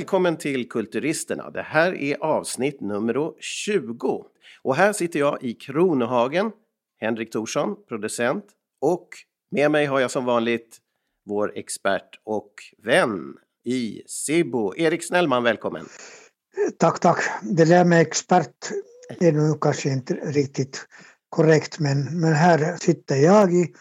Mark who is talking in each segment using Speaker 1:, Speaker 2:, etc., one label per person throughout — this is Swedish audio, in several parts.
Speaker 1: Välkommen till Kulturisterna. Det här är avsnitt nummer 20. Och här sitter jag i Kronohagen, Henrik Thorsson, producent. Och med mig har jag som vanligt vår expert och vän i Sibbo. Erik Snellman. Välkommen!
Speaker 2: Tack, tack. Det där med expert är nog kanske inte riktigt korrekt men, men här sitter jag i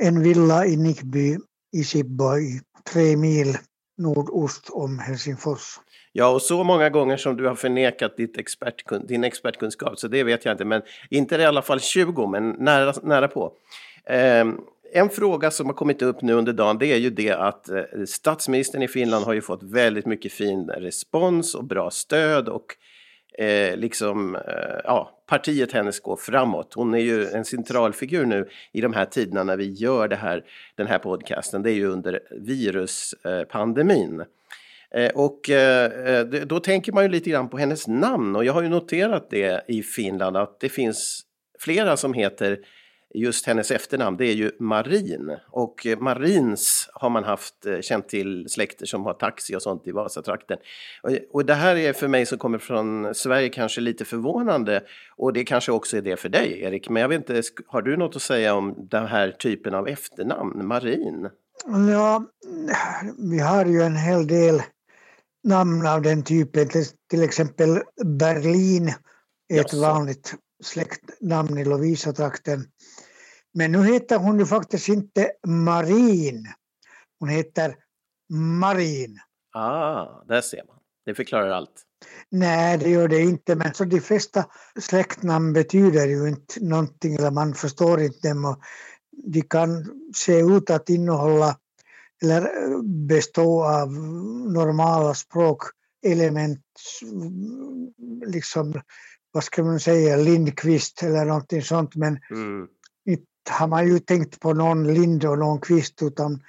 Speaker 2: en villa i Nickby i Sibbo i tre mil nordost om Helsingfors.
Speaker 1: Ja, och så många gånger som du har förnekat ditt expertkun din expertkunskap, så det vet jag inte, men inte i alla fall 20, men nära, nära på. Eh, en fråga som har kommit upp nu under dagen, det är ju det att eh, statsministern i Finland har ju fått väldigt mycket fin respons och bra stöd och eh, liksom, eh, ja, partiet hennes går framåt. Hon är ju en centralfigur nu i de här tiderna när vi gör det här, den här podcasten. Det är ju under viruspandemin. Eh, och eh, eh då tänker man ju lite grann på hennes namn och jag har ju noterat det i Finland att det finns flera som heter just hennes efternamn, det är ju Marin. Och eh, Marins har man haft, eh, känt till släkter som har taxi och sånt i Vasatrakten. Och det här är för mig som kommer från Sverige kanske lite förvånande. Och det kanske också är det för dig, Erik. Men jag vet inte, har du något att säga om den här typen av efternamn, Marin?
Speaker 2: Ja, vi har ju en hel del namn av den typen. Till exempel Berlin är ett vanligt släktnamn i Lovisa-trakten. Men nu heter hon ju faktiskt inte Marin. Hon heter Marin.
Speaker 1: Ah, där ser man. Det förklarar allt.
Speaker 2: Nej, det gör det inte. Men så de flesta släktnamn betyder ju inte någonting, eller man förstår inte dem. Och de kan se ut att innehålla eller bestå av normala språkelement, liksom vad ska man säga, Lindqvist eller någonting sånt. Men mm har man ju tänkt på någon linde och någon kvist utan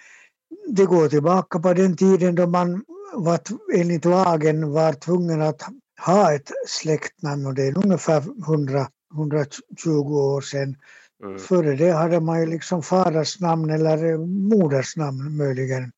Speaker 2: det går tillbaka på den tiden då man var, enligt lagen var tvungen att ha ett släktnamn och det är ungefär 100, 120 år sedan. Mm. Före det hade man ju liksom faders namn eller moders namn möjligen.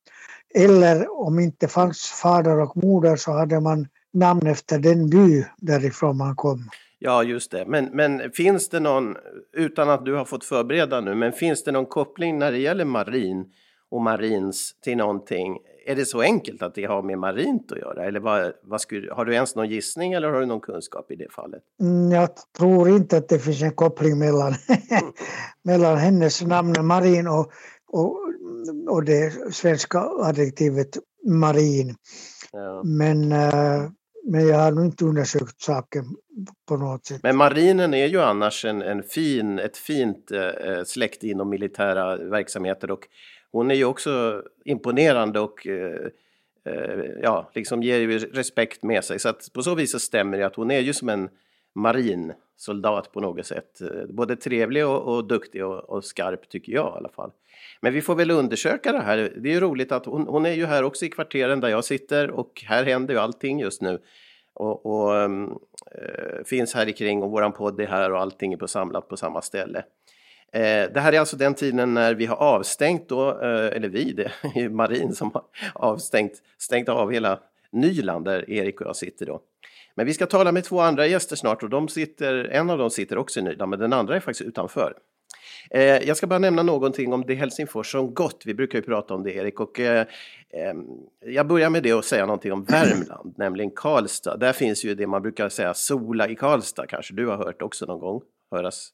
Speaker 2: Eller om inte fanns fader och moder så hade man namn efter den by därifrån man kom.
Speaker 1: Ja, just det. Men, men finns det någon, utan att du har fått förbereda nu, men finns det någon koppling när det gäller marin och marins till någonting? Är det så enkelt att det har med marint att göra? Eller vad, vad skulle, har du ens någon gissning eller har du någon kunskap i det fallet?
Speaker 2: Mm, jag tror inte att det finns en koppling mellan, mellan hennes namn Marin och, och, och det svenska adjektivet marin. Ja. Men uh, men jag har nog inte undersökt saken på något sätt.
Speaker 1: Men marinen är ju annars en, en fin, ett fint eh, eh, släkt inom militära verksamheter och hon är ju också imponerande och eh, eh, ja, liksom ger ju respekt med sig. Så att på så vis så stämmer det att hon är ju som en marinsoldat på något sätt. Både trevlig och, och duktig och, och, skarp tycker jag i alla fall. Men vi får väl undersöka det här. Det är ju roligt att hon, hon är ju här också i kvarteren där jag sitter och här händer ju allting just nu. Och, och äh, finns här i kring och våran podd är här och allting är på samlat på samma ställe. Eh, det här är alltså den tiden när vi har avstängt då, eh, eller vi, det är Marin som har avstängt, stängt av hela Nyland där Erik och jag sitter då. Men vi ska tala med två andra gäster snart och de sitter, en av dem sitter också i Nyland men den andra är faktiskt utanför. Eh, jag ska bara nämna någonting om det Helsingfors som gått. Vi brukar ju prata om det Erik och eh, eh, jag börjar med det och säga någonting om Värmland, nämligen Karlstad. Där finns ju det man brukar säga sola i Karlstad kanske du har hört också någon gång höras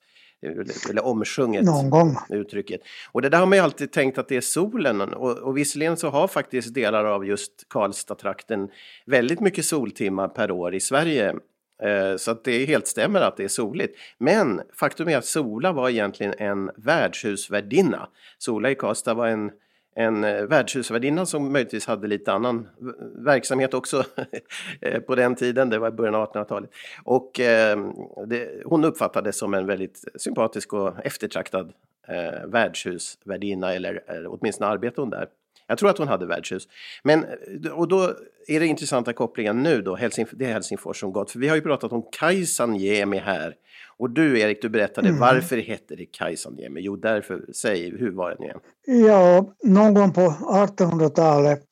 Speaker 1: eller omsjunget
Speaker 2: Någon gång.
Speaker 1: uttrycket. Och det där har man ju alltid tänkt att det är solen och, och visserligen så har faktiskt delar av just Karlstad-trakten väldigt mycket soltimmar per år i Sverige. Eh, så att det helt stämmer att det är soligt. Men faktum är att Sola var egentligen en värdshusvärdinna. Sola i Karlstad var en en eh, värdshusvärdinna som möjligtvis hade lite annan verksamhet också eh, på den tiden, det var i början av 1800-talet. Och eh, det, hon uppfattades som en väldigt sympatisk och eftertraktad eh, värdshusvärdinna, eller eller åtminstone arbetade hon där. Jag tror att hon hade värdshus. Men, och då är det intressanta kopplingen nu då, Helsing, det är Helsingfors som gått, för vi har ju pratat om Kaisanjemi här. Och du Erik, du berättade mm. varför hette det Kaisanjemi? Jo, därför, säg, hur var det nu igen?
Speaker 2: Ja, någon gång på 1800-talet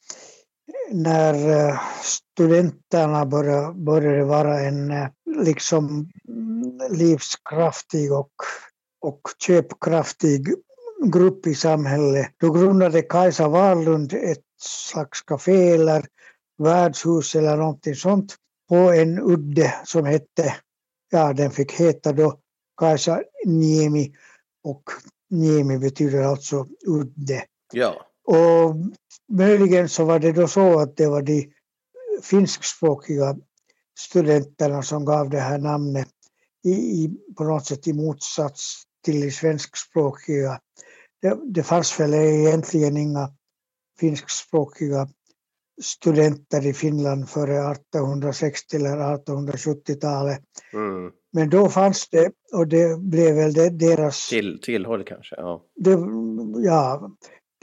Speaker 2: när eh, studenterna började, började vara en eh, liksom livskraftig och, och köpkraftig grupp i samhället. Då grundade Kajsa Wahlund ett slags café eller värdshus eller någonting sånt på en udde som hette, ja den fick heta då Kajsa Niemi och Niemi betyder alltså udde.
Speaker 1: Ja.
Speaker 2: Och möjligen så var det då så att det var de finskspråkiga studenterna som gav det här namnet i, i, på något sätt i motsats till de svenskspråkiga. Det, det fanns väl egentligen inga finskspråkiga studenter i Finland före 1860 eller 1870-talet. Mm. Men då fanns det och det blev väl det, deras...
Speaker 1: Till, tillhåll kanske? Ja.
Speaker 2: Det, ja,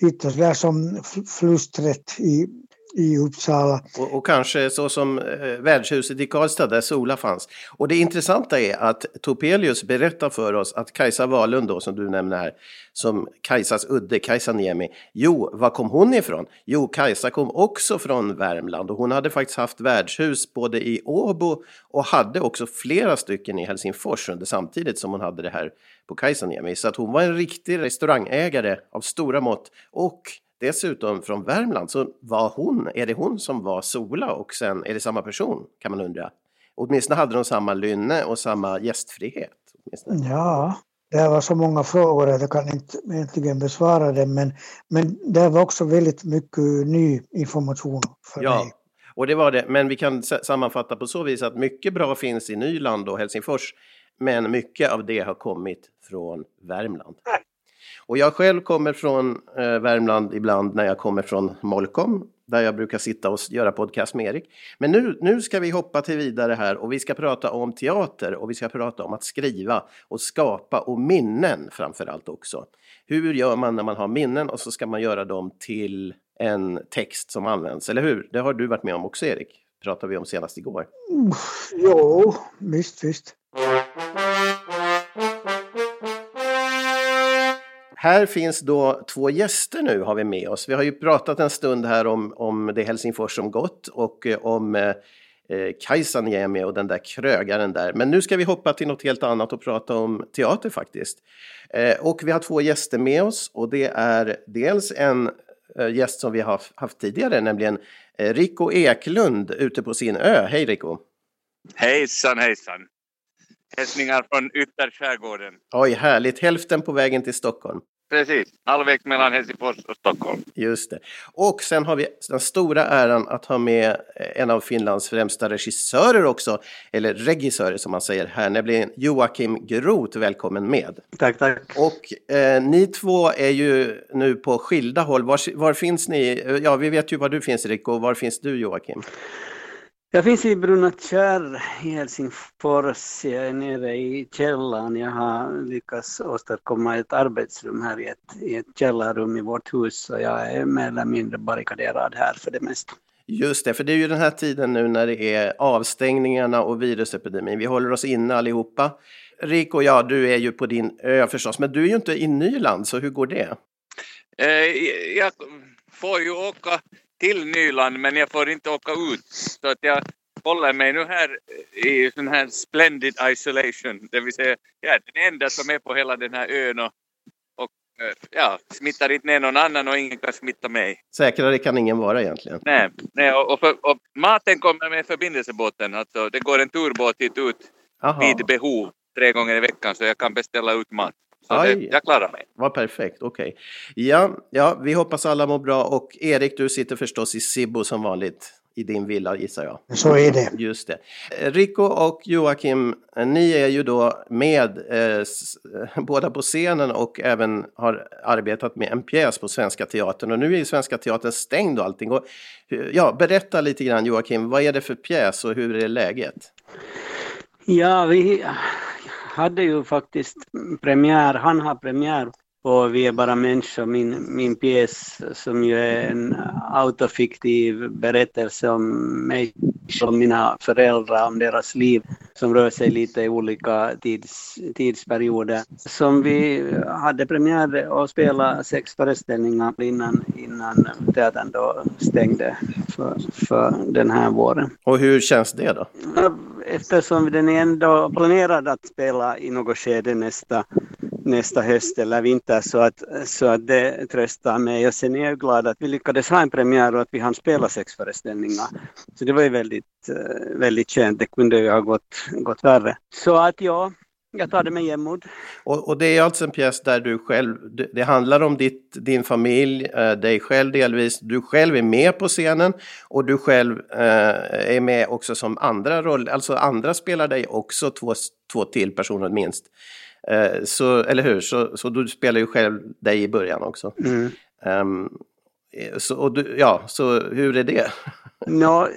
Speaker 2: lite sådär som flustret i i Uppsala.
Speaker 1: Och, och, kanske så som eh, värdshuset i Karlstad där Sola fanns. Och det intressanta är att Topelius berättar för oss att Kajsa Wahlund då som du nämner här, som Kajsas udde, Kajsa Niemi, jo, var kom hon ifrån? Jo, Kajsa kom också från Värmland och hon hade faktiskt haft värdshus både i Åbo och hade också flera stycken i Helsingfors under samtidigt som hon hade det här på Kaisaniemi. Så att hon var en riktig restaurangägare av stora mått och dessutom från Värmland så var hon, är det hon som var Sola och sen är det samma person kan man undra. Åtminstone hade de samma lynne och samma gästfrihet. Åtminstone.
Speaker 2: Ja, det var så många frågor att jag kan inte egentligen besvara dem men, men det var också väldigt mycket ny information för ja. mig.
Speaker 1: Och det var det, men vi kan sammanfatta på så vis att mycket bra finns i Nyland och Helsingfors, men mycket av det har kommit från Värmland. Och jag själv kommer från eh, Värmland ibland när jag kommer från Molkom där jag brukar sitta och göra podcast med Erik. Men nu, nu ska vi hoppa till vidare här och vi ska prata om teater och vi ska prata om att skriva och skapa och minnen framför allt också. Hur gör man när man har minnen och så ska man göra dem till en text som används, eller hur? Det har du varit med om också Erik, pratade vi om senast igår.
Speaker 2: Ja, visst, visst.
Speaker 1: Här finns då två gäster nu har vi med oss. Vi har ju pratat en stund här om, om det Helsingfors som gått och eh, om eh, eh Kajsa Niemi och den där krögaren där. Men nu ska vi hoppa till något helt annat och prata om teater faktiskt. Eh, och vi har två gäster med oss och det är dels en eh, gäst som vi har haft tidigare, nämligen eh, Rico Eklund ute på sin ö. Hej Rico!
Speaker 3: Hejsan hejsan! Hälsningar från ytterskärgården.
Speaker 1: Oj, härligt. Hälften på vägen till Stockholm.
Speaker 3: Precis, halvvägs mellan Helsingfors och Stockholm.
Speaker 1: Just det. Och sen har vi den stora äran att ha med en av Finlands främsta regissörer också, eller regissörer som man säger här, nämligen Joakim Groth. Välkommen med.
Speaker 4: Tack, tack.
Speaker 1: Och eh, ni två är ju nu på skilda håll. Var, var finns ni? Ja, vi vet ju var du finns, Rico. Var finns du, Joakim?
Speaker 4: Jag finns i Brunakärr i Helsingfors. Jag är nere i källaren. Jag har lyckats åstadkomma ett arbetsrum här i ett, i ett källarrum i vårt hus. Så jag är mer eller mindre barrikaderad här för det mesta.
Speaker 1: Just det, för det är ju den här tiden nu när det är avstängningarna och virusepidemin. Vi håller oss inne allihopa. Rico, ja, du är ju på din ö förstås, men du är ju inte i Nyland, så hur går det?
Speaker 3: Eh, jag får ju åka till Nyland men jag får inte åka ut. Så att jag håller mig nu här i sån här splendid isolation. Det vill säga jag är den enda som är på hela den här ön och, och eh, ja, smittar inte ner någon annan och ingen kan smitta mig.
Speaker 1: Säkrare kan ingen vara egentligen.
Speaker 3: Nej, nej och, och, för, och maten kommer med förbindelsebåten. Alltså, det går en turbåt hit ut Aha. vid behov tre gånger i veckan så jag kan beställa ut mat. Så det, jag klarar mig.
Speaker 1: Vad perfekt, okej. Okay. Ja, ja, vi hoppas alla mår bra och Erik, du sitter förstås i Sibbo som vanligt i din villa gissar jag.
Speaker 2: Så är det.
Speaker 1: Just det. Rico och Joakim, ni är ju då med eh, båda på scenen och även har arbetat med en pjäs på Svenska Teatern och nu är ju Svenska Teatern stängd och allting. Och, ja, berätta lite grann Joakim, vad är det för pjäs och hur är läget?
Speaker 4: Ja, vi hade ju faktiskt premiär, han har premiär på Vi är bara människor, min, min pjäs som ju är en autofiktiv berättelse om mig om mina föräldrar, om deras liv som rör sig lite i olika tids, tidsperioder. Som vi hade premiär och spelade sex föreställningar innan, innan teatern då stängde för, för den här våren.
Speaker 1: Och hur känns det då?
Speaker 4: Eftersom den är ändå planerad att spela i något skede nästa nästa höst eller vinter så att, så att det tröstar mig. Och sen är jag glad att vi lyckades ha en premiär och att vi hann spela sex föreställningar. Så det var ju väldigt, eh, väldigt skönt. Det kunde ju ha gått, gått värre. Så att ja, jag tar det med jämnmod.
Speaker 1: Och, och, det är alltså en pjäs där du själv, det handlar om ditt, din familj, eh, dig själv delvis. Du själv är med på scenen och du själv eh, är med också som andra roller, alltså andra spelar dig också, två, två till personer minst. Eh, så, eller hur? Så, så du spelar ju själv dig i början också. Mm. Um, Eh, så, och du, ja, så hur är det?
Speaker 4: Ja,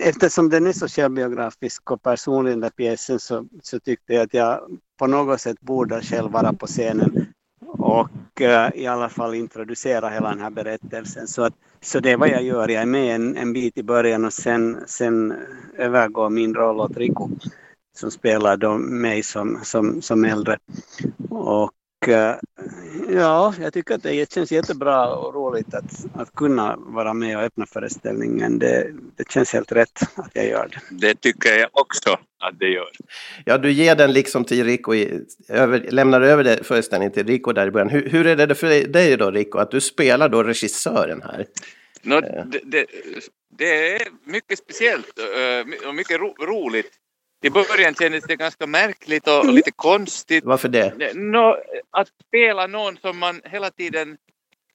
Speaker 4: eftersom den är så självbiografisk och personlig den där pjäsen så, så tyckte jag att jag på något sätt borde själv vara på scenen och uh, i alla fall introducera hela den här berättelsen. Så, att, så det är vad jag gör, jag är med en, en bit i början och sen, sen övergår min roll åt Rico som spelar då mig som, som, som äldre. Och ja, jag tycker att det känns jättebra och roligt att, att kunna vara med och öppna föreställningen. Det, det känns helt rätt att jag gör det.
Speaker 3: Det tycker jag också att det gör.
Speaker 1: Ja, du ger den liksom till Rico, över, lämnar över det, föreställningen till Rico där i början. Hur, hur är det för dig då, Rico, att du spelar då regissören här?
Speaker 3: No, det, det, det, är mycket speciellt eh, och mycket ro, roligt. I början kändes det ganska märkligt och, lite konstigt.
Speaker 1: Varför det?
Speaker 3: No, att spela någon som man hela tiden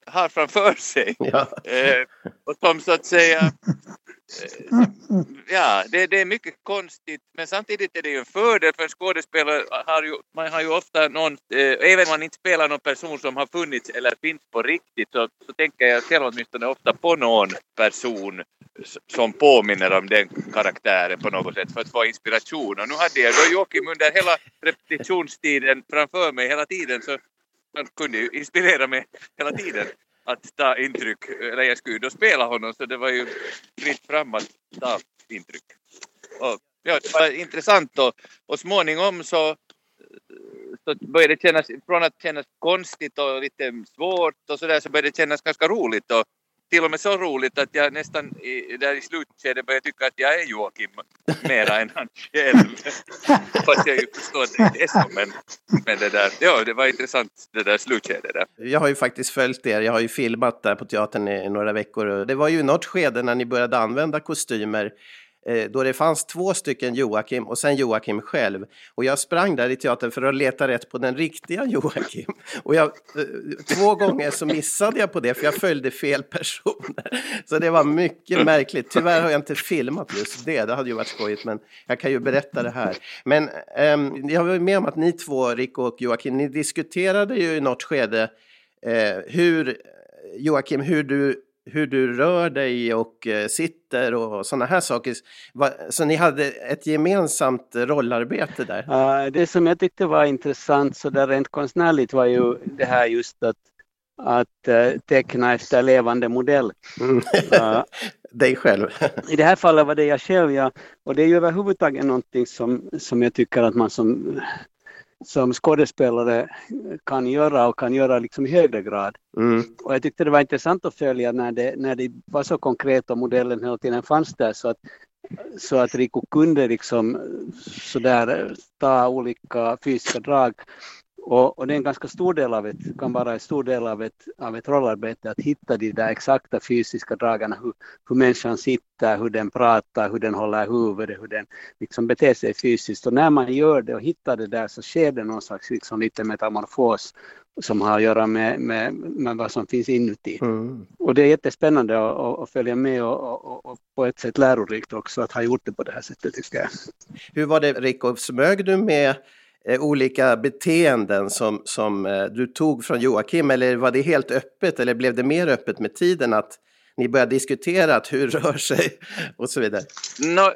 Speaker 3: har framför sig. Ja. Eh, och som så att säga... Ja, det, det, är mycket konstigt men samtidigt är det ju en fördel för en skådespelare. Har ju, man har ju ofta någon, eh, även om man inte spelar någon person som har funnits eller finns på riktigt så, så tänker jag själv åtminstone ofta på någon person som påminner om den karaktären på något sätt för att få inspiration. Och nu hade jag då Joakim under hela repetitionstiden framför mig hela tiden så han kunde ju inspirera mig hela tiden att ta intryck, eller jag skulle ju då spela honom så det var ju fritt fram att ta intryck. Och, ja, det var intressant och, och småningom så, så började det kännas, från att kännas konstigt och lite svårt och sådär så började det kännas ganska roligt och till och med så roligt att jag nästan i, där i slutskedet började tycka att jag är Joakim mera än han själv. Fast jag ju förstår att det är så. Men, men det där, ja, det var intressant det där slutskedet där.
Speaker 1: Jag har ju faktiskt följt er. Jag har ju filmat där på teatern i några veckor. Det var ju något skede när ni började använda kostymer Eh, då det fanns två stycken Joakim och sen Joakim själv. Och jag sprang där i teatern för att leta rätt på den riktiga Joakim. Och jag, eh, två gånger så missade jag på det för jag följde fel personer. Så det var mycket märkligt. Tyvärr har jag inte filmat just det, det hade ju varit skojigt men jag kan ju berätta det här. Men um, jag var med om att ni två, Rico och Joakim, ni diskuterade ju i något skede eh, hur Joakim, hur du hur du rör dig och eh, sitter och sådana här saker. Så ni hade ett gemensamt rollarbete där?
Speaker 4: det som jag tyckte var intressant så där rent konstnärligt var ju det här just att, att eh, teckna efter levande modell. Mm.
Speaker 1: dig själv?
Speaker 4: I det här fallet var det jag själv, ja. Och det är ju överhuvudtaget någonting som, som jag tycker att man som som skådespelare kan göra och kan göra liksom i högre grad. Mm. Och jag tyckte det var intressant att följa när det, när det var så konkret och modellen hela tiden fanns där så att, så att Rico kunde liksom sådär ta olika fysiska drag och, och, det är en ganska stor del av ett, kan vara en stor del av ett, av ett rollarbete att hitta de där exakta fysiska dragen, hur, hur människan sitter, hur den pratar, hur den håller huvudet, hur den liksom beter sig fysiskt. Och när man gör det och hittar det där så sker det någon slags liksom lite metamorfos som har att göra med, med, med vad som finns inuti. Mm. Och det är jättespännande att, att följa med och, och, och, på ett sätt lärorikt också att ha gjort det på det här sättet tycker jag.
Speaker 1: Hur var det Rico, smög du med Eh, olika beteenden som, som eh, du tog från Joakim eller var det helt öppet eller blev det mer öppet med tiden att ni började diskutera att hur rör sig och så vidare?
Speaker 3: No,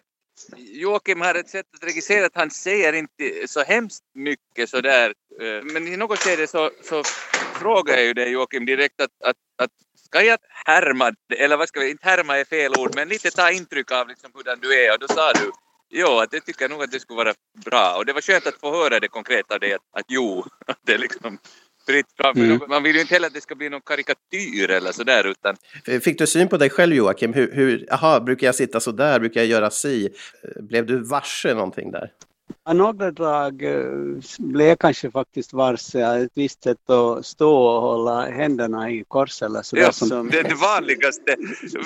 Speaker 3: Joakim har ett sätt att registrera att han säger inte så hemskt mycket sådär. Eh, men i något skede så, så frågar jag ju dig Joakim direkt att, att, att ska jag härma, eller vad ska vi, inte härma är fel ord, men lite ta intryck av liksom hurdan du är och då sa du Jo, att det tycker jag nog att det skulle vara bra och det var skönt att få höra det konkret av dig att, att jo, att det är liksom fritt fram. Mm. Man vill ju inte heller att det ska bli någon karikatyr eller sådär utan...
Speaker 1: Fick du syn på dig själv Joakim? Hur, hur, aha, brukar jag sitta så där? Brukar jag göra si? Blev du varse någonting där?
Speaker 4: Några drag eh, blev jag kanske faktiskt varse. Ett visst sätt att stå och hålla händerna i kors eller
Speaker 3: sådär. Ja, som, är det vanligaste,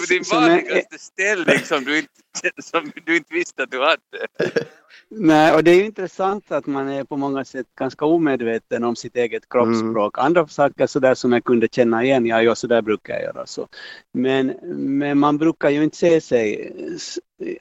Speaker 3: din vanligaste ställning som du, inte, som du inte visste att du hade.
Speaker 4: Nej, och det är ju intressant att man är på många sätt ganska omedveten om sitt eget kroppsspråk. Mm. Andra saker sådär som jag kunde känna igen, ja, ja så där brukar jag göra. Så. Men, men man brukar ju inte se sig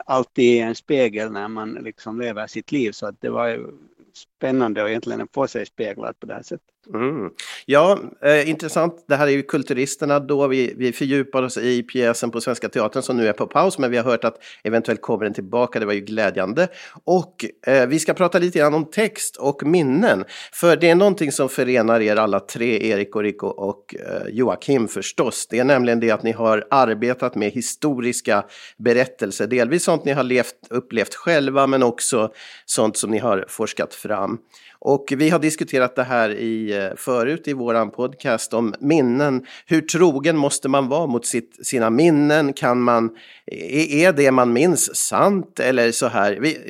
Speaker 4: alltid i en spegel när man liksom lever sitt liv, så att det var spännande att egentligen få sig speglat på det här sättet.
Speaker 1: Mm. Ja, eh, intressant. Det här är ju Kulturisterna då. Vi, vi fördjupar oss i pjäsen på Svenska Teatern som nu är på paus, men vi har hört att eventuellt kommer den tillbaka. Det var ju glädjande. Och eh, vi ska prata lite grann om text och minnen. För det är någonting som förenar er alla tre, Erik och Rico och eh, Joakim förstås. Det är nämligen det att ni har arbetat med historiska berättelser. Delvis sånt ni har levt, upplevt själva, men också sånt som ni har forskat fram. Och vi har diskuterat det här i, eh, förut i våran podcast om minnen. Hur trogen måste man vara mot sitt, sina minnen? Kan man, är det man minns sant eller så här? Vi, eh,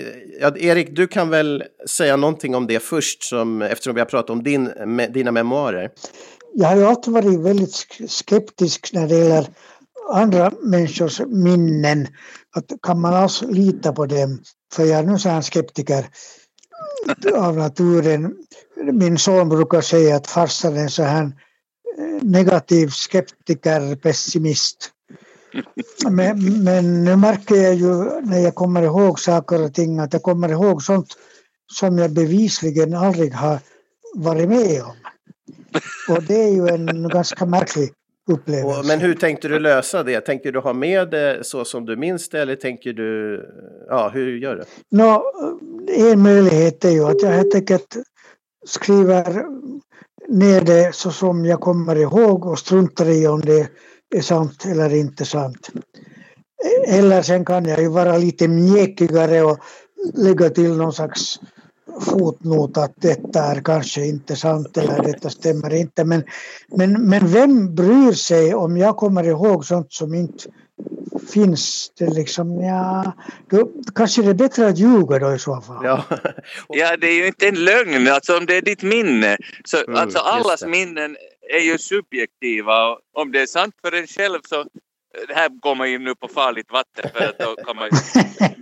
Speaker 1: ja, Erik, du kan väl säga någonting om det först som, eftersom vi har pratat om din, med, dina memoarer.
Speaker 2: Jag har ju alltid varit väldigt skeptisk när det gäller andra människors minnen. Att kan man alls lita på dem? För jag är nu så skeptiker av naturen. Min son brukar säga att farsan är så här eh, negativ skeptiker, pessimist. Men, men nu märker jag ju när jag kommer ihåg saker och ting att jag kommer ihåg sånt som jag bevisligen aldrig har varit med om. Och det är ju en ganska märklig upplevelse.
Speaker 1: Men hur tänkte du lösa det? Tänkte du ha med det så som du minns det eller tänker du, ja hur gör du?
Speaker 2: No, en möjlighet är ju att jag helt enkelt skriver ner det så som jag kommer ihåg och struntar i om det är sant eller inte sant. Eller sen kan jag ju vara lite mjäkigare och lägga till någon slags fotnot att detta är kanske inte sant eller detta stämmer inte. Men, men, men vem bryr sig om jag kommer ihåg sånt som inte finns det liksom, ja, då kanske det är bättre att ljuga då i så fall.
Speaker 3: Ja, ja det är ju inte en lögn, alltså om det är ditt minne. Så, mm, alltså allas minnen är ju subjektiva. Om det är sant för en själv så det här går man ju nu på farligt vatten för att då kan man,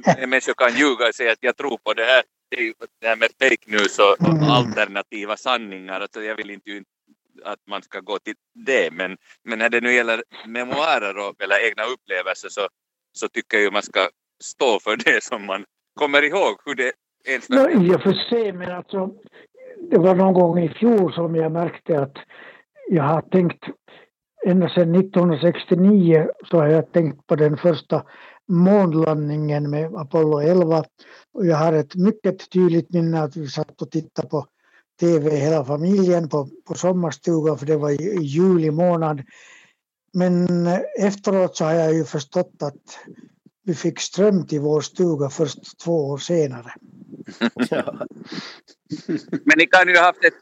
Speaker 3: en människa kan ljuga och säga att jag tror på det här det är ju det här med fake news och, och mm. alternativa sanningar. Alltså jag vill inte att man ska gå till det, men, men när det nu gäller memoarer och, eller egna upplevelser så, så tycker jag man ska stå för det som man kommer ihåg. Hur det ens...
Speaker 2: No, jag får se, men alltså det var någon gång i fjol som jag märkte att jag har tänkt ända sedan 1969 så har jag tänkt på den första månlandningen med Apollo 11. Och jag har ett mycket tydligt minne att vi satt och tittade på tv hela familjen på, på sommarstugan för det var i, i juli månad. Men eh, efteråt så har jag ju förstått att vi fick ström till vår stuga först två år senare.
Speaker 3: Men ni kan ju ha haft ett,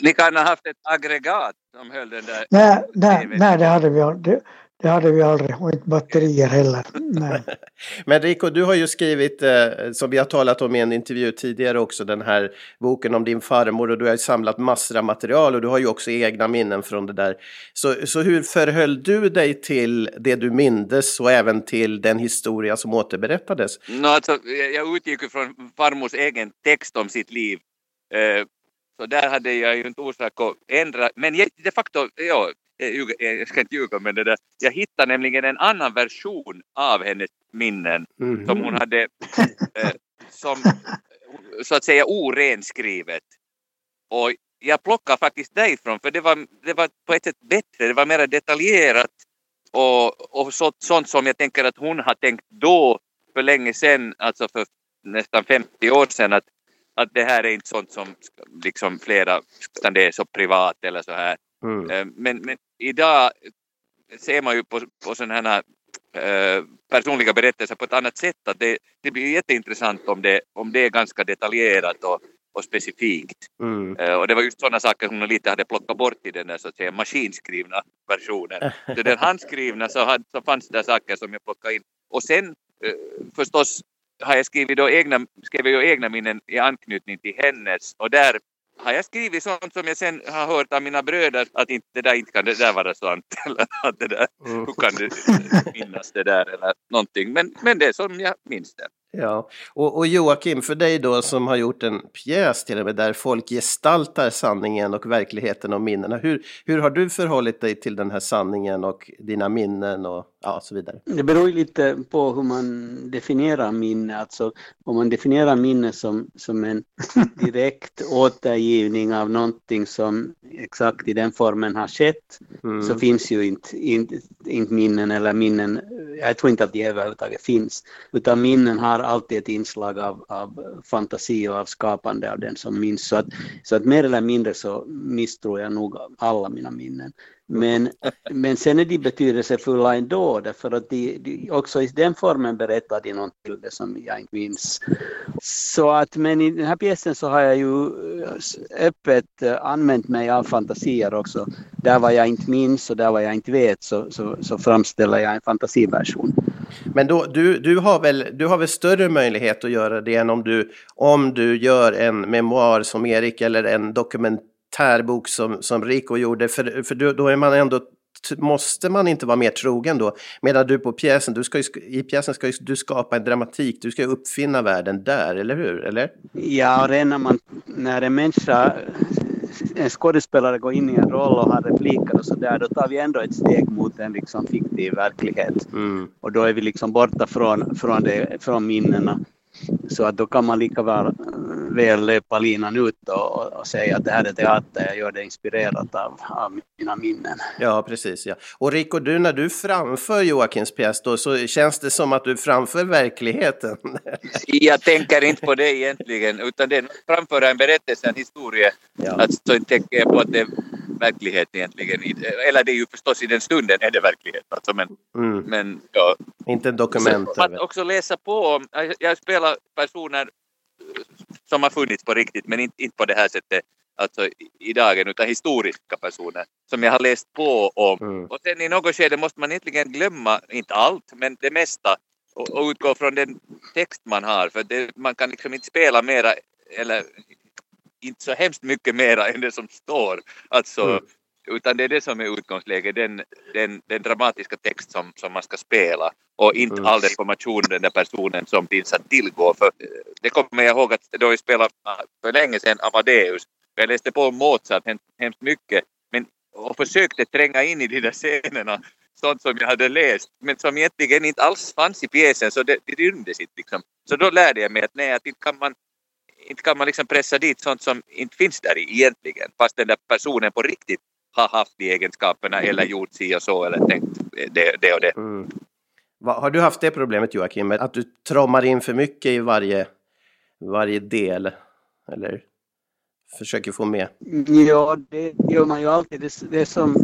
Speaker 3: ni kan ha haft ett aggregat som höll den där...
Speaker 2: Nej, nej, nej det hade vi det, det hade vi aldrig och inte batterier heller. Nej.
Speaker 1: Men Rico, du har ju skrivit, eh, som vi har talat om i en intervju tidigare också, den här boken om din farmor och du har samlat massor av material och du har ju också egna minnen från det där. Så, så hur förhöll du dig till det du mindes och även till den historia som återberättades?
Speaker 3: No, alltså, jag utgick från farmors egen text om sitt liv. Eh, så där hade jag ju inte orsak att ändra, men de facto, ja, jag ska inte ljuga men det där, jag hittade nämligen en annan version av hennes minnen mm. som hon hade eh, som så att säga orenskrivet. Och jag plockade faktiskt därifrån för det var, det var på ett sätt bättre, det var mer detaljerat och, och så, sånt som jag tänker att hon har tänkt då för länge sedan, alltså för nästan 50 år sedan att, att det här är inte sånt som liksom flera, utan det är så privat eller så här. Mm. Eh, men, men idag ser man ju på, på sådana här eh, personliga berättelser på ett annat sätt. Att det, det blir jätteintressant om det, om det är ganska detaljerat och, och specifikt. Mm. Uh, och det var just sådana saker som hon lite hade plockat bort i den där så att säga maskinskrivna versionen. så den handskrivna så, hade, så fanns det saker som jag plockade in. Och sen uh, förstås har jag skrivit då egna, skrev jag egna minnen i anknytning till hennes och där har jag skrivit sånt som jag sen har hört av mina bröder att inte, det där inte kan det där vara sant eller att det där, mm. hur kan du minnas det där eller någonting. Men, men det är som jag minns det.
Speaker 1: Ja, och, och, Joakim, för dig då som har gjort en pjäs till och med där folk gestaltar sanningen och verkligheten och minnena. Hur, hur har du förhållit dig till den här sanningen och dina minnen och ja, så vidare?
Speaker 4: Det beror ju lite på hur man definierar minne. Alltså om man definierar minne som, som en direkt återgivning av någonting som exakt i den formen har skett mm. så finns ju inte, inte, inte minnen eller minnen, jag tror inte att de överhuvudtaget finns, utan minnen har alltid ett inslag av, av fantasi och av skapande av den som minns. Så att, så att mer eller mindre så misstror jag nog alla mina minnen. Men, men sen är de betydelsefulla ändå, därför att de, de, också i den formen berättar de något till det som jag inte minns. Så att, men i den här pjäsen så har jag ju eh, öppet eh, använt mig av fantasier också. Där vad jag inte minns och där vad jag inte vet så, så, så framställer jag en fantasiversion.
Speaker 1: Men då, du, du, har väl, du har väl större möjlighet att göra det än om du, om du gör en memoar som Erik eller en dokumentärbok som, som Rico gjorde. För, för då är man ändå måste man inte vara mer trogen då? Medan du på pjäsen, du ska ju, i pjäsen ska du skapa en dramatik, du ska uppfinna världen där, eller hur? Eller?
Speaker 4: Ja, det är när, man, när en människa en skådespelare går in i en roll och har repliker och sådär, då tar vi ändå ett steg mot en liksom fiktiv verklighet. Mm. Och då är vi liksom borta från, från, det, från minnena. Så att då kan man lika väl, väl löpa linan ut och, och, säga att det här är teater, jag gör det inspirerat av, av mina minnen.
Speaker 1: Ja, precis. Ja. Och Rico, du när du framför Joakims pjäs då, så känns det som att du framför verkligheten?
Speaker 3: jag tänker inte på det egentligen, utan det är framföra en berättelse, en historia. Ja. Alltså tänker jag på att det verklighet egentligen. Eller det är ju förstås i den stunden är det verklighet. Alltså, men, mm. men, ja.
Speaker 1: Inte en dokument.
Speaker 3: Så, att också läsa på. Jag spelar personer som har funnits på riktigt men inte, inte på det här sättet alltså i dagen utan historiska personer som jag har läst på om. Mm. Och sen i något skede måste man egentligen glömma, inte allt, men det mesta och, och utgå från den text man har för det, man kan liksom inte spela mera eller inte så hemskt mycket mera än det som står. Alltså, mm. Utan det är det som är utgångsläget, den, den, den dramatiska text som, som man ska spela och inte mm. all information den där personen som finns att tillgå. För det kommer jag ihåg att då vi spelade för länge sedan Amadeus, jag läste på Mozart hemskt mycket men, och försökte tränga in i de där scenerna sånt som jag hade läst men som egentligen inte alls fanns i pjäsen så det, det rymdes inte liksom. Så då lärde jag mig att nej, att inte kan man inte kan man liksom pressa dit sånt som inte finns där egentligen fast den där personen på riktigt har haft de egenskaperna eller gjort si och så eller tänkt det, det och det. Mm.
Speaker 1: Har du haft det problemet Joakim, att du trommar in för mycket i varje, varje del? Eller försöker få med?
Speaker 4: Ja, det gör man ju alltid. Det, det som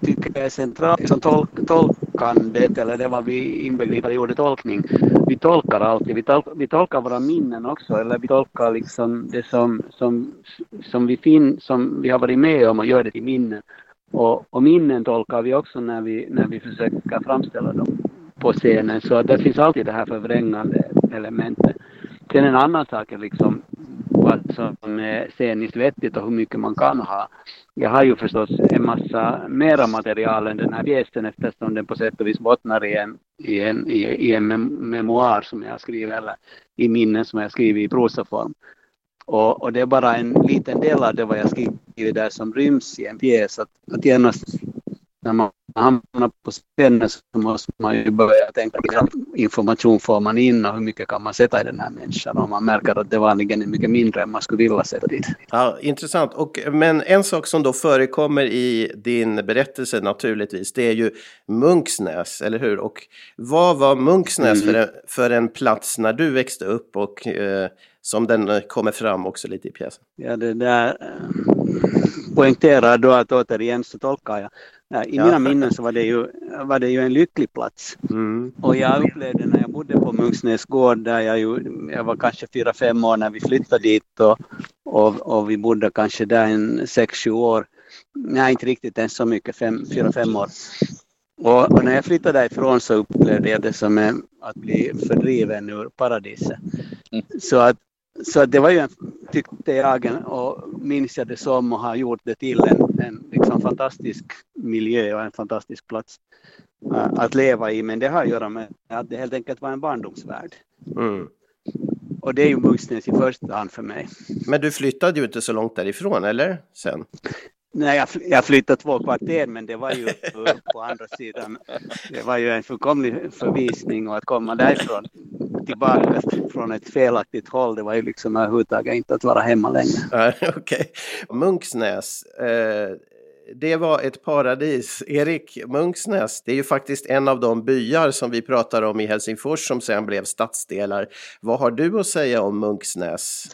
Speaker 4: tycker jag är centralt som tolk, tolkandet, eller det var vi inbegriper i ordet tolkning. Vi tolkar alltid, vi, tolk, vi tolkar våra minnen också, eller vi tolkar liksom det som, som, som, vi, fin, som vi har varit med om och gör det till minnen. Och, och minnen tolkar vi också när vi, när vi försöker framställa dem på scenen. Så det finns alltid det här förvrängande elementet. Sen en annan sak är liksom som eh, är sceniskt vettigt och hur mycket man kan ha. Jag har ju förstås en massa mera material än den här pjäsen eftersom den på sätt och vis bottnar i en, i en, i, i en memoar som jag skrivit eller i minnen som jag skrivit i prosaform. Och, och, det är bara en liten del av det vad jag skrivit där som ryms i en pjäs. Att, att genast när man hamnar på scenen så måste man ju börja tänka vilken information får man in och hur mycket kan man sätta i den här människan och man märker att det vanligen är mycket mindre än man skulle vilja sätta dit.
Speaker 1: Ja, intressant. Och, men en sak som då förekommer i din berättelse naturligtvis det är ju Munksnäs, eller hur? Och vad var Munksnäs mm. för, en, för en plats när du växte upp och eh, som den kommer fram också lite i pjäsen?
Speaker 4: Ja, det där poängterar då att återigen så tolkar jag. I mina minnen så var det ju, var det ju en lycklig plats. Mm. Och jag upplevde när jag bodde på Munksnäs gård där jag, ju, jag var kanske fyra, fem år när vi flyttade dit och, och, och vi bodde kanske där en sex, sju år. Nej, inte riktigt ens så mycket, fem, fyra, fem år. Och, och, när jag flyttade därifrån så upplevde jag det som att bli fördriven ur paradiset. Mm. Så att så det var ju, en, tyckte jag, och minns jag det som och har gjort det till en, en liksom fantastisk miljö och en fantastisk plats uh, att leva i. Men det har att göra med att det helt enkelt var en barndomsvärld. Mm. Och det är ju Mugsnäs i första hand för mig.
Speaker 1: Men du flyttade ju inte så långt därifrån, eller? Sen?
Speaker 4: Nej, jag, jag flyttade två kvarter, men det var ju på andra sidan. Det var ju en fullkomlig förvisning och att komma därifrån tillbaka från ett felaktigt håll, det var ju liksom överhuvudtaget inte att vara hemma längre.
Speaker 1: Okej. Okay. Munksnäs, eh, det var ett paradis. Erik, Munksnäs, det är ju faktiskt en av de byar som vi pratar om i Helsingfors som sen blev stadsdelar. Vad har du att säga om Munksnäs?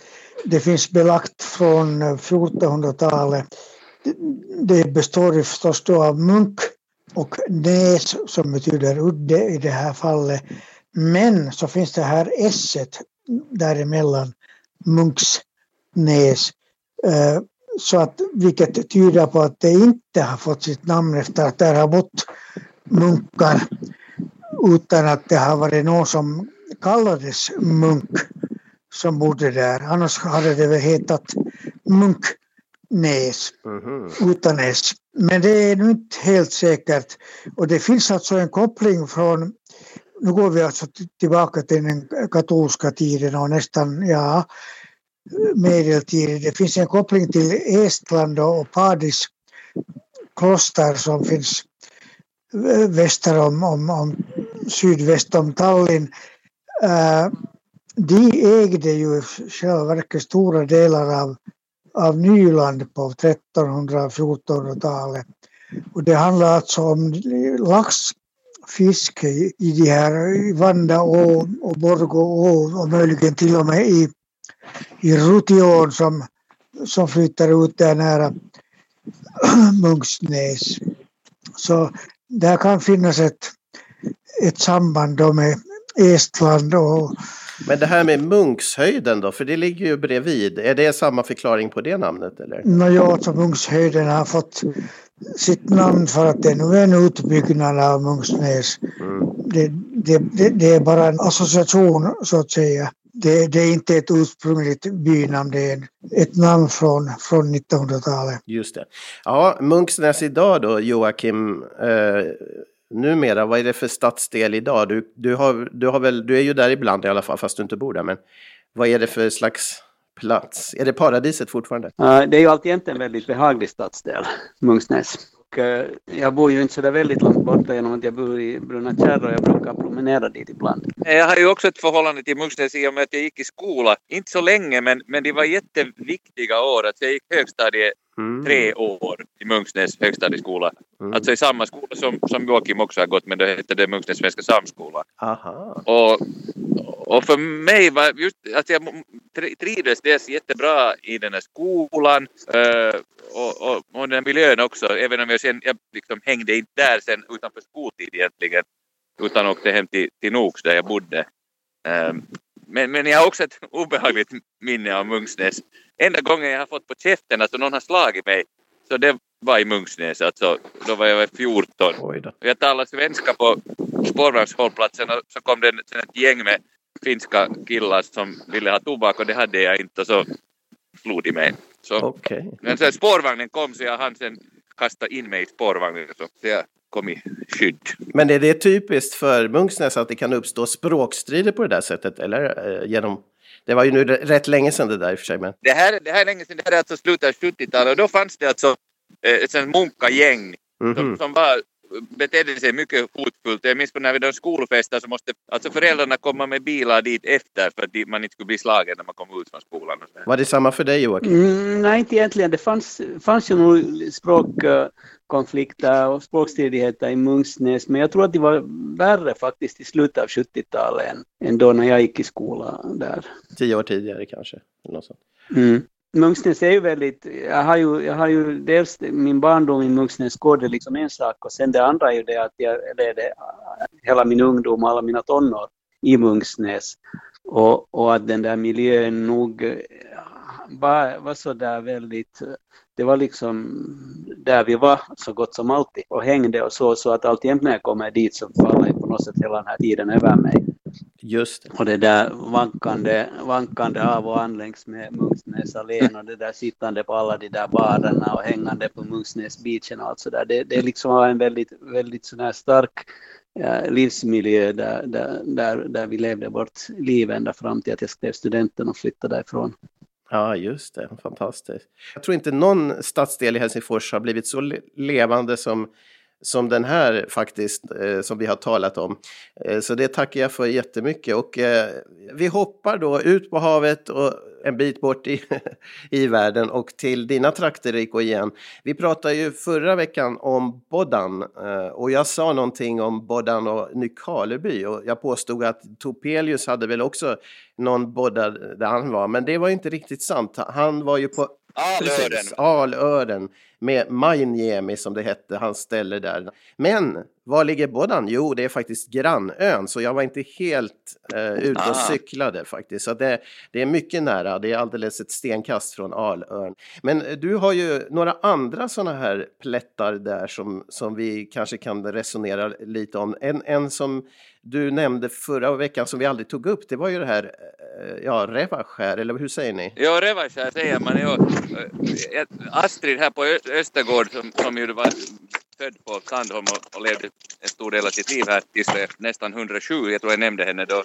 Speaker 2: Det finns belagt från 1400-talet det består förstås då av munk och näs som betyder udde i det här fallet. Men så finns det här s däremellan, munksnäs. Eh, så att, vilket tyder på att det inte har fått sitt namn efter att där har bott munkar utan att det har varit någon som kallades munk som bodde där. Annars hade det väl hetat munk Näs, mm-hmm. Utanäs. Men det är nu inte helt säkert. Och det finns alltså en koppling från, nu går vi alltså tillbaka till den katolska tiden och nästan, ja, medeltiden. Det finns en koppling till Estland och Padis kloster som finns väster om, om, om sydväst om Tallinn. De ägde ju i själva verket stora delar av av Nyland på 1300-1400-talet. Och det handlar alltså om lax fisk i de här Vanda och Borgå och möjligen till och med i, i Rutiån som, som flyttar ut där nära Munksnäs. Så där kan finnas ett, ett samband med Estland och
Speaker 1: men det här med Munkshöjden då, för det ligger ju bredvid. Är det samma förklaring på det namnet eller?
Speaker 2: Nåja, alltså Munkshöjden har fått sitt namn för att det nu är en utbyggnad av Munksnäs. Mm. Det, det, det, det, är bara en association så att säga. Det, det, är inte ett ursprungligt bynamn, det är ett namn från, från 1900-talet.
Speaker 1: Just det. Ja, Munksnäs idag då, Joakim. Eh, numera? Vad är det för stadsdel idag? Du, du, har, du, har väl, du är ju där ibland i alla fall, fast du inte bor där. Men vad är det för slags plats? Är det paradiset fortfarande?
Speaker 4: Uh, det är ju alltid en väldigt behaglig stadsdel, Munksnäs. Och, uh, jag bor ju inte så där väldigt långt borta genom att jag bor i Brunna Kärr och jag brukar promenera dit ibland.
Speaker 3: Jag har ju också ett förhållande till Munksnäs i och med att jag gick i skola, inte så länge men, men det var jätteviktiga år. Att jag gick högstadiet Mm. tre år i Munksnäs högstadieskola. Mm. Alltså i samma skola som, som Joakim också har gått, men då hette det Munksnäs Svenska Samskola. Aha. Och, och för mig var just att jag trivdes dels jättebra i den här skolan uh, och, och, och den miljön också, även om jag sen jag liksom hängde inte där sen utanför skoltid egentligen, utan åkte hem till, till Noks där jag bodde. Um, men, men jag har också ett obehagligt minne av Munksnäs. Enda gången jag har fått på käften, alltså någon har slagit mig, så det var i Munksnäs, alltså då var jag 14. Jag talade svenska på spårvagnshållplatsen och så kom det ett gäng med finska killar som ville ha tobak och det hade jag inte så slog de mig. Så, okay. Men sen spårvagnen kom så jag hann sen kasta in mig i spårvagnen så jag kom i skydd.
Speaker 1: Men är det typiskt för Munksnäs att det kan uppstå språkstrider på det där sättet eller eh, genom det var ju nu rätt länge sedan det där i och för sig. Men...
Speaker 3: Det, här, det här är länge sedan, det här är alltså slutet av 70-talet och då fanns det alltså eh, munkagäng mm -hmm. som, som var betedde sig mycket hotfullt. Jag minns när vi hade skolfester så måste alltså föräldrarna komma med bilar dit efter för att man inte skulle bli slagen när man kom ut från skolan.
Speaker 1: Var det samma för dig Joakim?
Speaker 4: Mm, nej, inte egentligen. Det fanns, fanns ju nog språkkonflikter och språkstridigheter i Munksnäs, men jag tror att det var värre faktiskt i slutet av 70-talet än, än då när jag gick i skolan där.
Speaker 1: Tio år tidigare kanske? Eller något sånt.
Speaker 4: Mm. Munksnäs är ju väldigt, jag har ju, jag har ju dels min barndom i Munksnäs gård är liksom en sak och sen det andra är ju det att jag levde hela min ungdom, alla mina tonår i Munksnäs. Och, och att den där miljön nog eh, var, var så där väldigt, det var liksom där vi var så gott som alltid och hängde och så, så att alltjämt när jag kommer dit så faller på något sätt hela den här tiden över mig.
Speaker 1: Just det.
Speaker 4: Och det där vankande, vankande av och an längs med Munksnäs allén och det där sittande på alla de där barerna och hängande på Munksnäs beachen och allt sådär. Det, det liksom var en väldigt, väldigt sån här stark ja, livsmiljö där, där, där, där vi levde vårt liv ända fram till att jag skrev studenten och flyttade därifrån.
Speaker 1: Ja, just det. Fantastiskt. Jag tror inte någon stadsdel i Helsingfors har blivit så levande som som den här faktiskt, eh, som vi har talat om. Eh, så det tackar jag för jättemycket. Och eh, vi hoppar då ut på havet och en bit bort i, i världen och till dina trakter Rico igen. Vi pratade ju förra veckan om Bodan eh, och jag sa någonting om Bodan och Nykarleby och jag påstod att Topelius hade väl också någon bodda där han var, men det var inte riktigt sant. Han var ju på
Speaker 3: Alören.
Speaker 1: Alören med Mainjemi som det hette, hans ställe där. Men var ligger Bodan? Jo, det är faktiskt grannön, så jag var inte helt eh, ute och ah. cyklade faktiskt. Så det, det är mycket nära, det är alldeles ett stenkast från Alörn. Men du har ju några andra sådana här plättar där som, som vi kanske kan resonera lite om. En, en som du nämnde förra veckan som vi aldrig tog upp, det var ju det här, eh, ja, Revaskär, eller hur säger ni?
Speaker 3: Ja, Revaskär säger man. Ja. Eh, Astrid här på Östergård som, som ju var född på Sandholm och, och levde en stor del av sitt liv här tills nästan 107, jag tror jag nämnde henne då.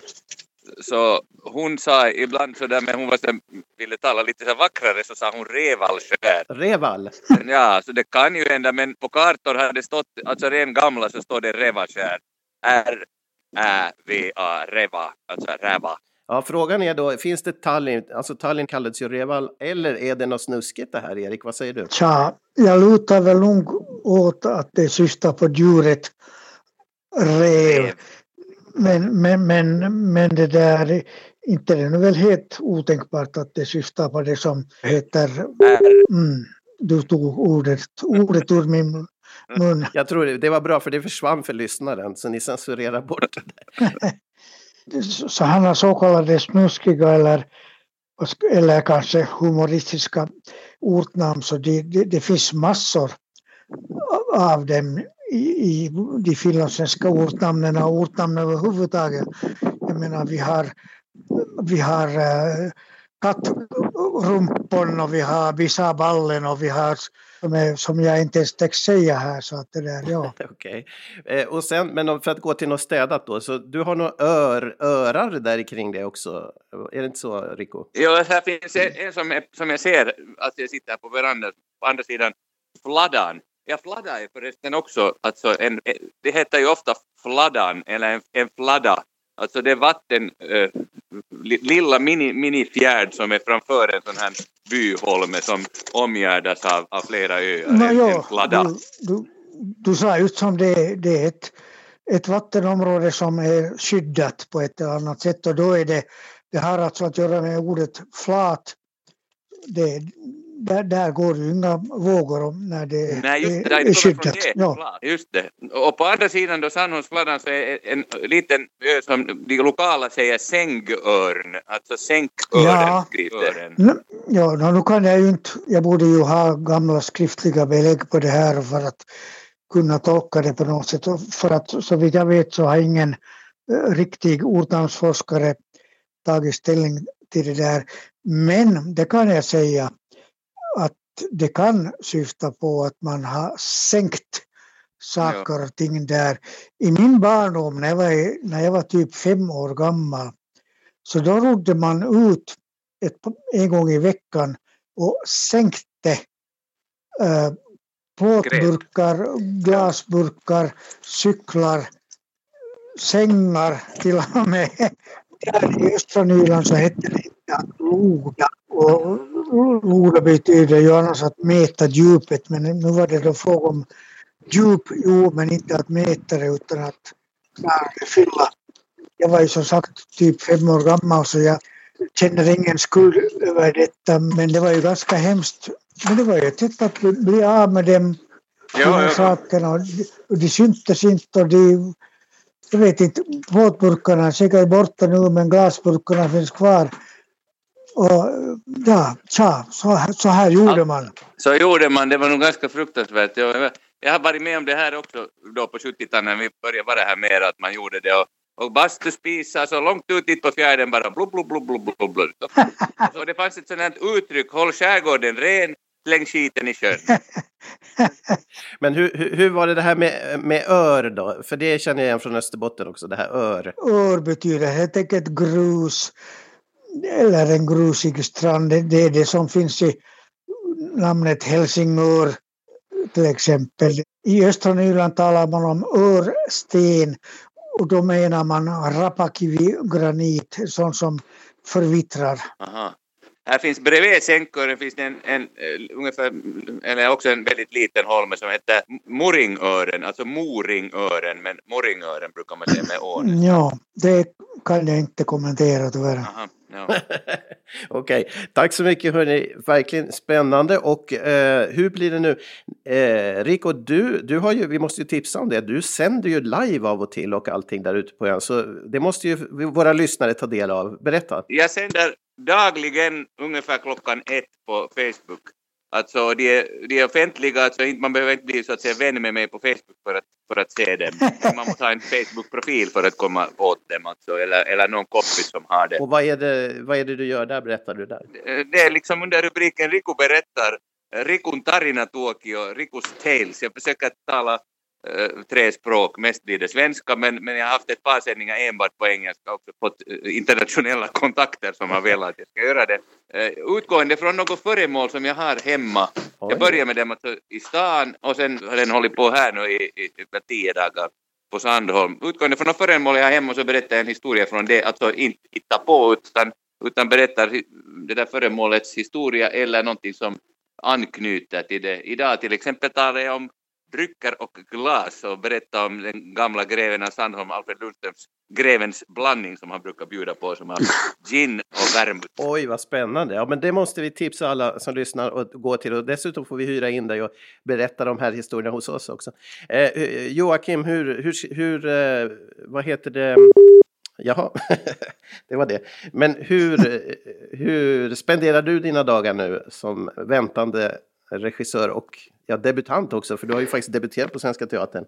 Speaker 3: Så hon sa ibland så där, men hon var så, ville tala lite så vackrare så sa hon Revalskär.
Speaker 1: Reval?
Speaker 3: Ja, så det kan ju hända, men på kartor har det stått, alltså ren gamla så står det Revaskär. R Ä-V-A, Reva, alltså Räva.
Speaker 1: Ja, frågan är då, finns det Tallinn, alltså Tallinn kallades ju Reval, eller är det något snuskigt det här Erik, vad säger du?
Speaker 2: Tja, jag lutar väl nog åt att det syftar på djuret rev. Men, men, men, men det där, inte det är väl helt otänkbart att det syftar på det som heter, mm, du tog ordet, ordet ur min mun.
Speaker 1: Jag tror det var bra för det försvann för lyssnaren så ni censurerar bort
Speaker 2: det. så han har så kallade snuskiga eller, eller kanske humoristiska ortnamn så det, det, det finns massor av dem i, i de finlandssvenska ortnamnen och ortnamn överhuvudtaget. Jag menar vi har, vi har äh, kattrumpon och vi har bisaballen och vi har som, är, som jag inte ens tänkte säga här. Så att det där, ja.
Speaker 1: Okej. Okay. Eh, och sen, men för att gå till något städat då, så du har några ör, örar där kring det också? Är det inte så, Rico?
Speaker 3: Ja, här finns en som, är, som jag ser, att jag sitter på verandan, på andra sidan Fladdan. Ja, fladda är förresten också, alltså en, det heter ju ofta fladdan eller en, en fladda Alltså det är vatten, äh, lilla mini, minifjärd som är framför en sån här byholme som omgärdas av, av flera öar.
Speaker 2: No, en, en du, du, du, sa just som det, det är ett, ett vattenområde som är skyddat på ett eller annat sätt och då är det, det har alltså att göra med ordet flat. Det, där, där går det inga vågor om när det
Speaker 3: Nej, just det, är, är skyddat. Ja. Just det. Och på andra sidan då Sandholmsfladdan så är en liten ö som de lokala säger sängörn, alltså sänkörn.
Speaker 2: Ja, ja nu kan jag ju inte, jag borde ju ha gamla skriftliga belägg på det här för att kunna tolka det på något sätt. För att så vitt jag vet så har ingen eh, riktig ortnamnsforskare tagit ställning till det där. Men det kan jag säga det kan syfta på att man har sänkt saker och ting där. I min barndom när jag var, när jag var typ fem år gammal så då rodde man ut ett, en gång i veckan och sänkte eh, plåtburkar, glasburkar, cyklar, sängar till och med. Där i östra Nyland så hette det inte att loda och Loda betyder ju annars att mäta djupet men nu var det då fråga om djup, jo men inte att mäta det utan att fylla. Jag var ju som sagt typ fem år gammal så jag känner ingen skuld över detta men det var ju ganska hemskt. Men det var ju ett sätt att bli av med dem, ja, de ja. sakerna. Och de syntes inte och de jag vet inte, plåtburkarna är säkert borta nu men glasburkarna finns kvar. Och ja, tja, så, så här gjorde ja, man.
Speaker 3: Så gjorde man, det var nog ganska fruktansvärt. Jag, jag har varit med om det här också då på 70-talet när vi började vara här mer att man gjorde det och, och bastuspisar så långt ut på fjärden bara blub, blub, blub, blub, blub, blub. Så det fanns ett sånt här uttryck, håll skärgården ren, släng skiten i sjön.
Speaker 1: Men hur, hur, hur, var det det här med, med ör då? För det känner jag igen från Österbotten också, det här ör.
Speaker 2: Ör betyder helt enkelt grus eller en grusig strand. Det är det som finns i namnet Helsingör till exempel. I östra Nyland talar man om örsten och då menar man rapakivi-granit, sånt som förvittrar.
Speaker 3: Aha. Här finns bredvid Sänkören finns det en, en, uh, ungefär, eller också en väldigt liten holme som heter Moringören, alltså Moringören, men Moringören brukar man säga med ån.
Speaker 2: Ja, det kan jag inte kommentera tyvärr. Aha.
Speaker 1: Okej, okay. tack så mycket hörni, verkligen spännande och eh, hur blir det nu? Eh, Rico, du, du har ju, vi måste ju tipsa om det, du sänder ju live av och till och allting där ute på ön, så det måste ju våra lyssnare ta del av. Berätta!
Speaker 3: Jag sänder dagligen ungefär klockan ett på Facebook Alltså de är, de är offentliga, alltså man behöver inte bli så att säga vän med mig på Facebook för att, för att se dem. Man måste ha en Facebook-profil för att komma åt dem, alltså, eller, eller någon kompis som har det.
Speaker 1: Och vad är det, vad är det du gör där, berättar du där?
Speaker 3: Det är liksom under rubriken Riku berättar, Rikun tarina tuokio, Rikus tales. Jag försöker tala Eh, tre språk, mest blir det svenska, men, men jag har haft ett par sändningar enbart på engelska och också fått eh, internationella kontakter som har velat att jag ska göra det. Uh, utgående från något föremål som jag har hemma. Oj. Jag börjar med dem alltså i stan och sen har den hållit på här nu i, i, i tio dagar på Sandholm. Utgående från något föremål jag har hemma så berättar jag en historia från det, alltså inte hitta på utan, utan berättar det där föremålets historia eller någonting som anknyter till det. Idag till exempel talar jag om drycker och glas och berätta om den gamla greven av Sandholm, Alfred Lundströms grevens blandning som han brukar bjuda på som har gin och vermouth.
Speaker 1: Oj, vad spännande! Ja, men det måste vi tipsa alla som lyssnar att gå till och dessutom får vi hyra in dig och berätta de här historierna hos oss också. Eh, eh Joakim, hur, hur, hur eh, vad heter det? Jaha, det var det. Men hur, hur spenderar du dina dagar nu som väntande regissör och ja, debutant också, för du har ju faktiskt debuterat på Svenska Teatern.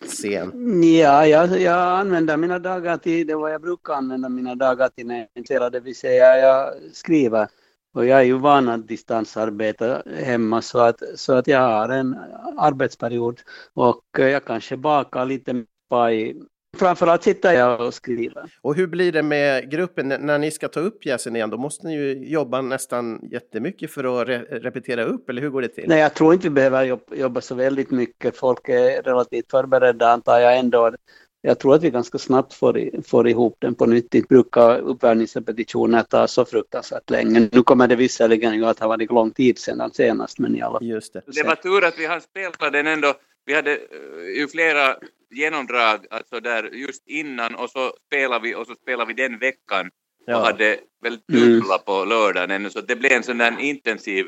Speaker 1: Scen.
Speaker 4: Ja, jag, jag använder mina dagar till det vad jag brukar använda mina dagar till när jag är det vill säga jag skriver. Och jag är ju van att distansarbeta hemma så att, så att jag har en arbetsperiod och jag kanske bakar lite paj Framförallt sitter jag och skriver.
Speaker 1: Och hur blir det med gruppen när ni ska ta upp pjäsen igen? Då måste ni ju jobba nästan jättemycket för att re repetera upp, eller hur går det till?
Speaker 4: Nej, jag tror inte vi behöver jobba så väldigt mycket. Folk är relativt förberedda antar jag ändå. Jag tror att vi ganska snabbt får, får ihop den på nytt. Det brukar uppvärmningsrepetitioner ta så fruktansvärt länge. Nu kommer det visserligen att ha varit lång tid sedan senast, men i alla fall.
Speaker 1: Just det.
Speaker 3: det var tur att vi har spelat den ändå. Vi hade eh, ju flera genomdrag alltså där just innan och så spelar vi och så spelar vi den veckan ja. och hade väl dubbla mm. på lördagen ännu så det blev en sån där intensiv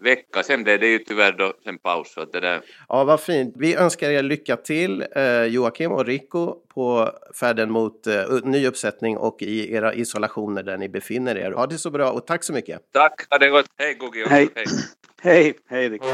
Speaker 3: vecka. Sen blev det ju tyvärr då sen paus. Så det där.
Speaker 1: Ja, vad fint. Vi önskar er lycka till eh, Joakim och Rico på färden mot eh, ny uppsättning och i era isolationer där ni befinner er. Ha det så bra och tack så mycket.
Speaker 3: Tack, ha det gott. Hej Gogi.
Speaker 4: Hej. Hej, hej, hej Rico.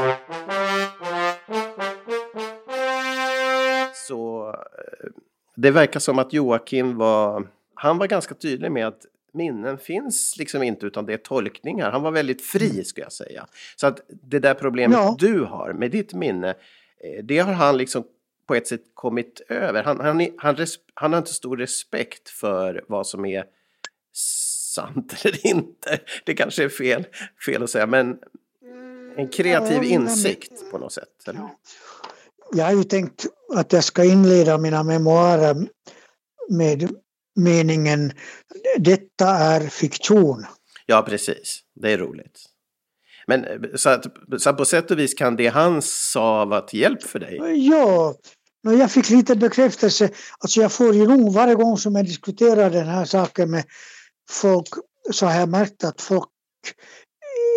Speaker 1: Eh, det verkar som att Joakim var, han var ganska tydlig med att minnen finns liksom inte utan det är tolkningar. Han var väldigt fri mm. skulle jag säga. Så att det där problemet ja. du har med ditt minne, eh, det har han liksom på ett sätt kommit över. Han, han, han, han har inte stor respekt för vad som är sant eller inte. Det kanske är fel, fel att säga, men en kreativ insikt på något sätt. Eller?
Speaker 2: Jag har ju tänkt att jag ska inleda mina memoarer med meningen detta är fiktion.
Speaker 1: Ja, precis. Det är roligt. Men så, att, så att på sätt och vis kan det han sa vara till hjälp för dig?
Speaker 2: Ja, jag fick lite bekräftelse. Alltså jag får ju nog varje gång som jag diskuterar den här saken med folk så har jag märkt att folk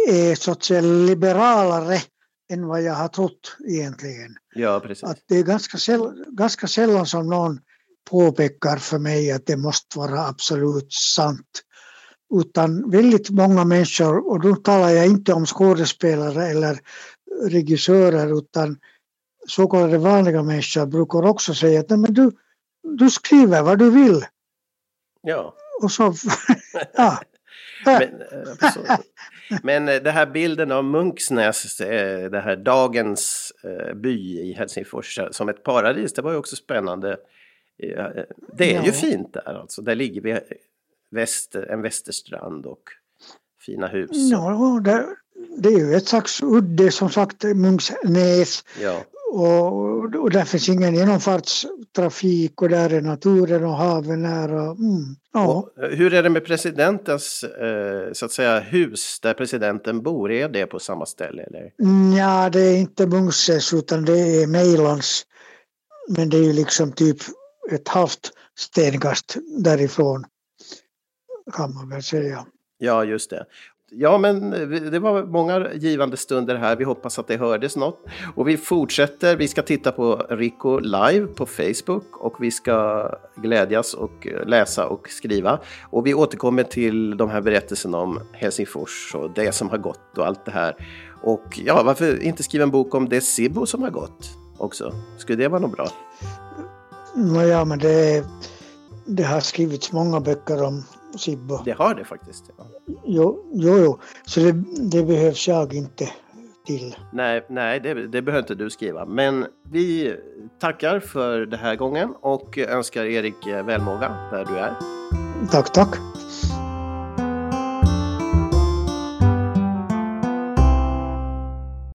Speaker 2: är så att säga liberalare än vad jag har trott egentligen.
Speaker 1: Ja, precis.
Speaker 2: Att det är ganska, säll, ganska sällan som någon påpekar för mig att det måste vara absolut sant. Utan väldigt många människor, och då talar jag inte om skådespelare eller regissörer utan så kallade vanliga människor brukar också säga att Nej, men du, du skriver vad du vill.
Speaker 1: Ja.
Speaker 2: Och så, ja.
Speaker 1: Men, eh, men eh, det här bilden av Munksnäs, eh, det här dagens by i Helsingfors som ett paradis, det var ju också spännande. Det är ja. ju fint där alltså. Där ligger vi väster, en västerstrand och fina hus.
Speaker 2: Ja, det, det är ju ett slags udde som sagt, Munksnäs.
Speaker 1: Ja.
Speaker 2: Och, och där finns ingen genomfartstrafik och där är naturen och haven nära. Mm, ja.
Speaker 1: Och hur är det med presidentens eh, så att säga hus där presidenten bor? Är det på samma ställe? Eller?
Speaker 2: Ja, det är inte Mungses utan det är Mejlans. Men det är ju liksom typ ett halvt stenkast därifrån kan man väl säga.
Speaker 1: Ja, just det. Ja, men eh, det var många givande stunder här. Vi hoppas att det hördes något. Och vi fortsätter. Vi ska titta på Rico live på Facebook och vi ska glädjas och eh, läsa och skriva. Och vi återkommer till de här berättelserna om Helsingfors och det som har gått och allt det här. Och ja, varför inte skriva en bok om det Sibbo som har gått också? Skulle det vara något bra?
Speaker 2: Ja, men det, det har skrivits många böcker om Sibbo.
Speaker 1: Det har det faktiskt. Ja.
Speaker 2: Jo, jo, jo. så det, det behövs jag inte till.
Speaker 1: Nej, nej det, det behöver inte du skriva. Men vi tackar för den här gången och önskar Erik välmåga där du är.
Speaker 2: Tack, tack.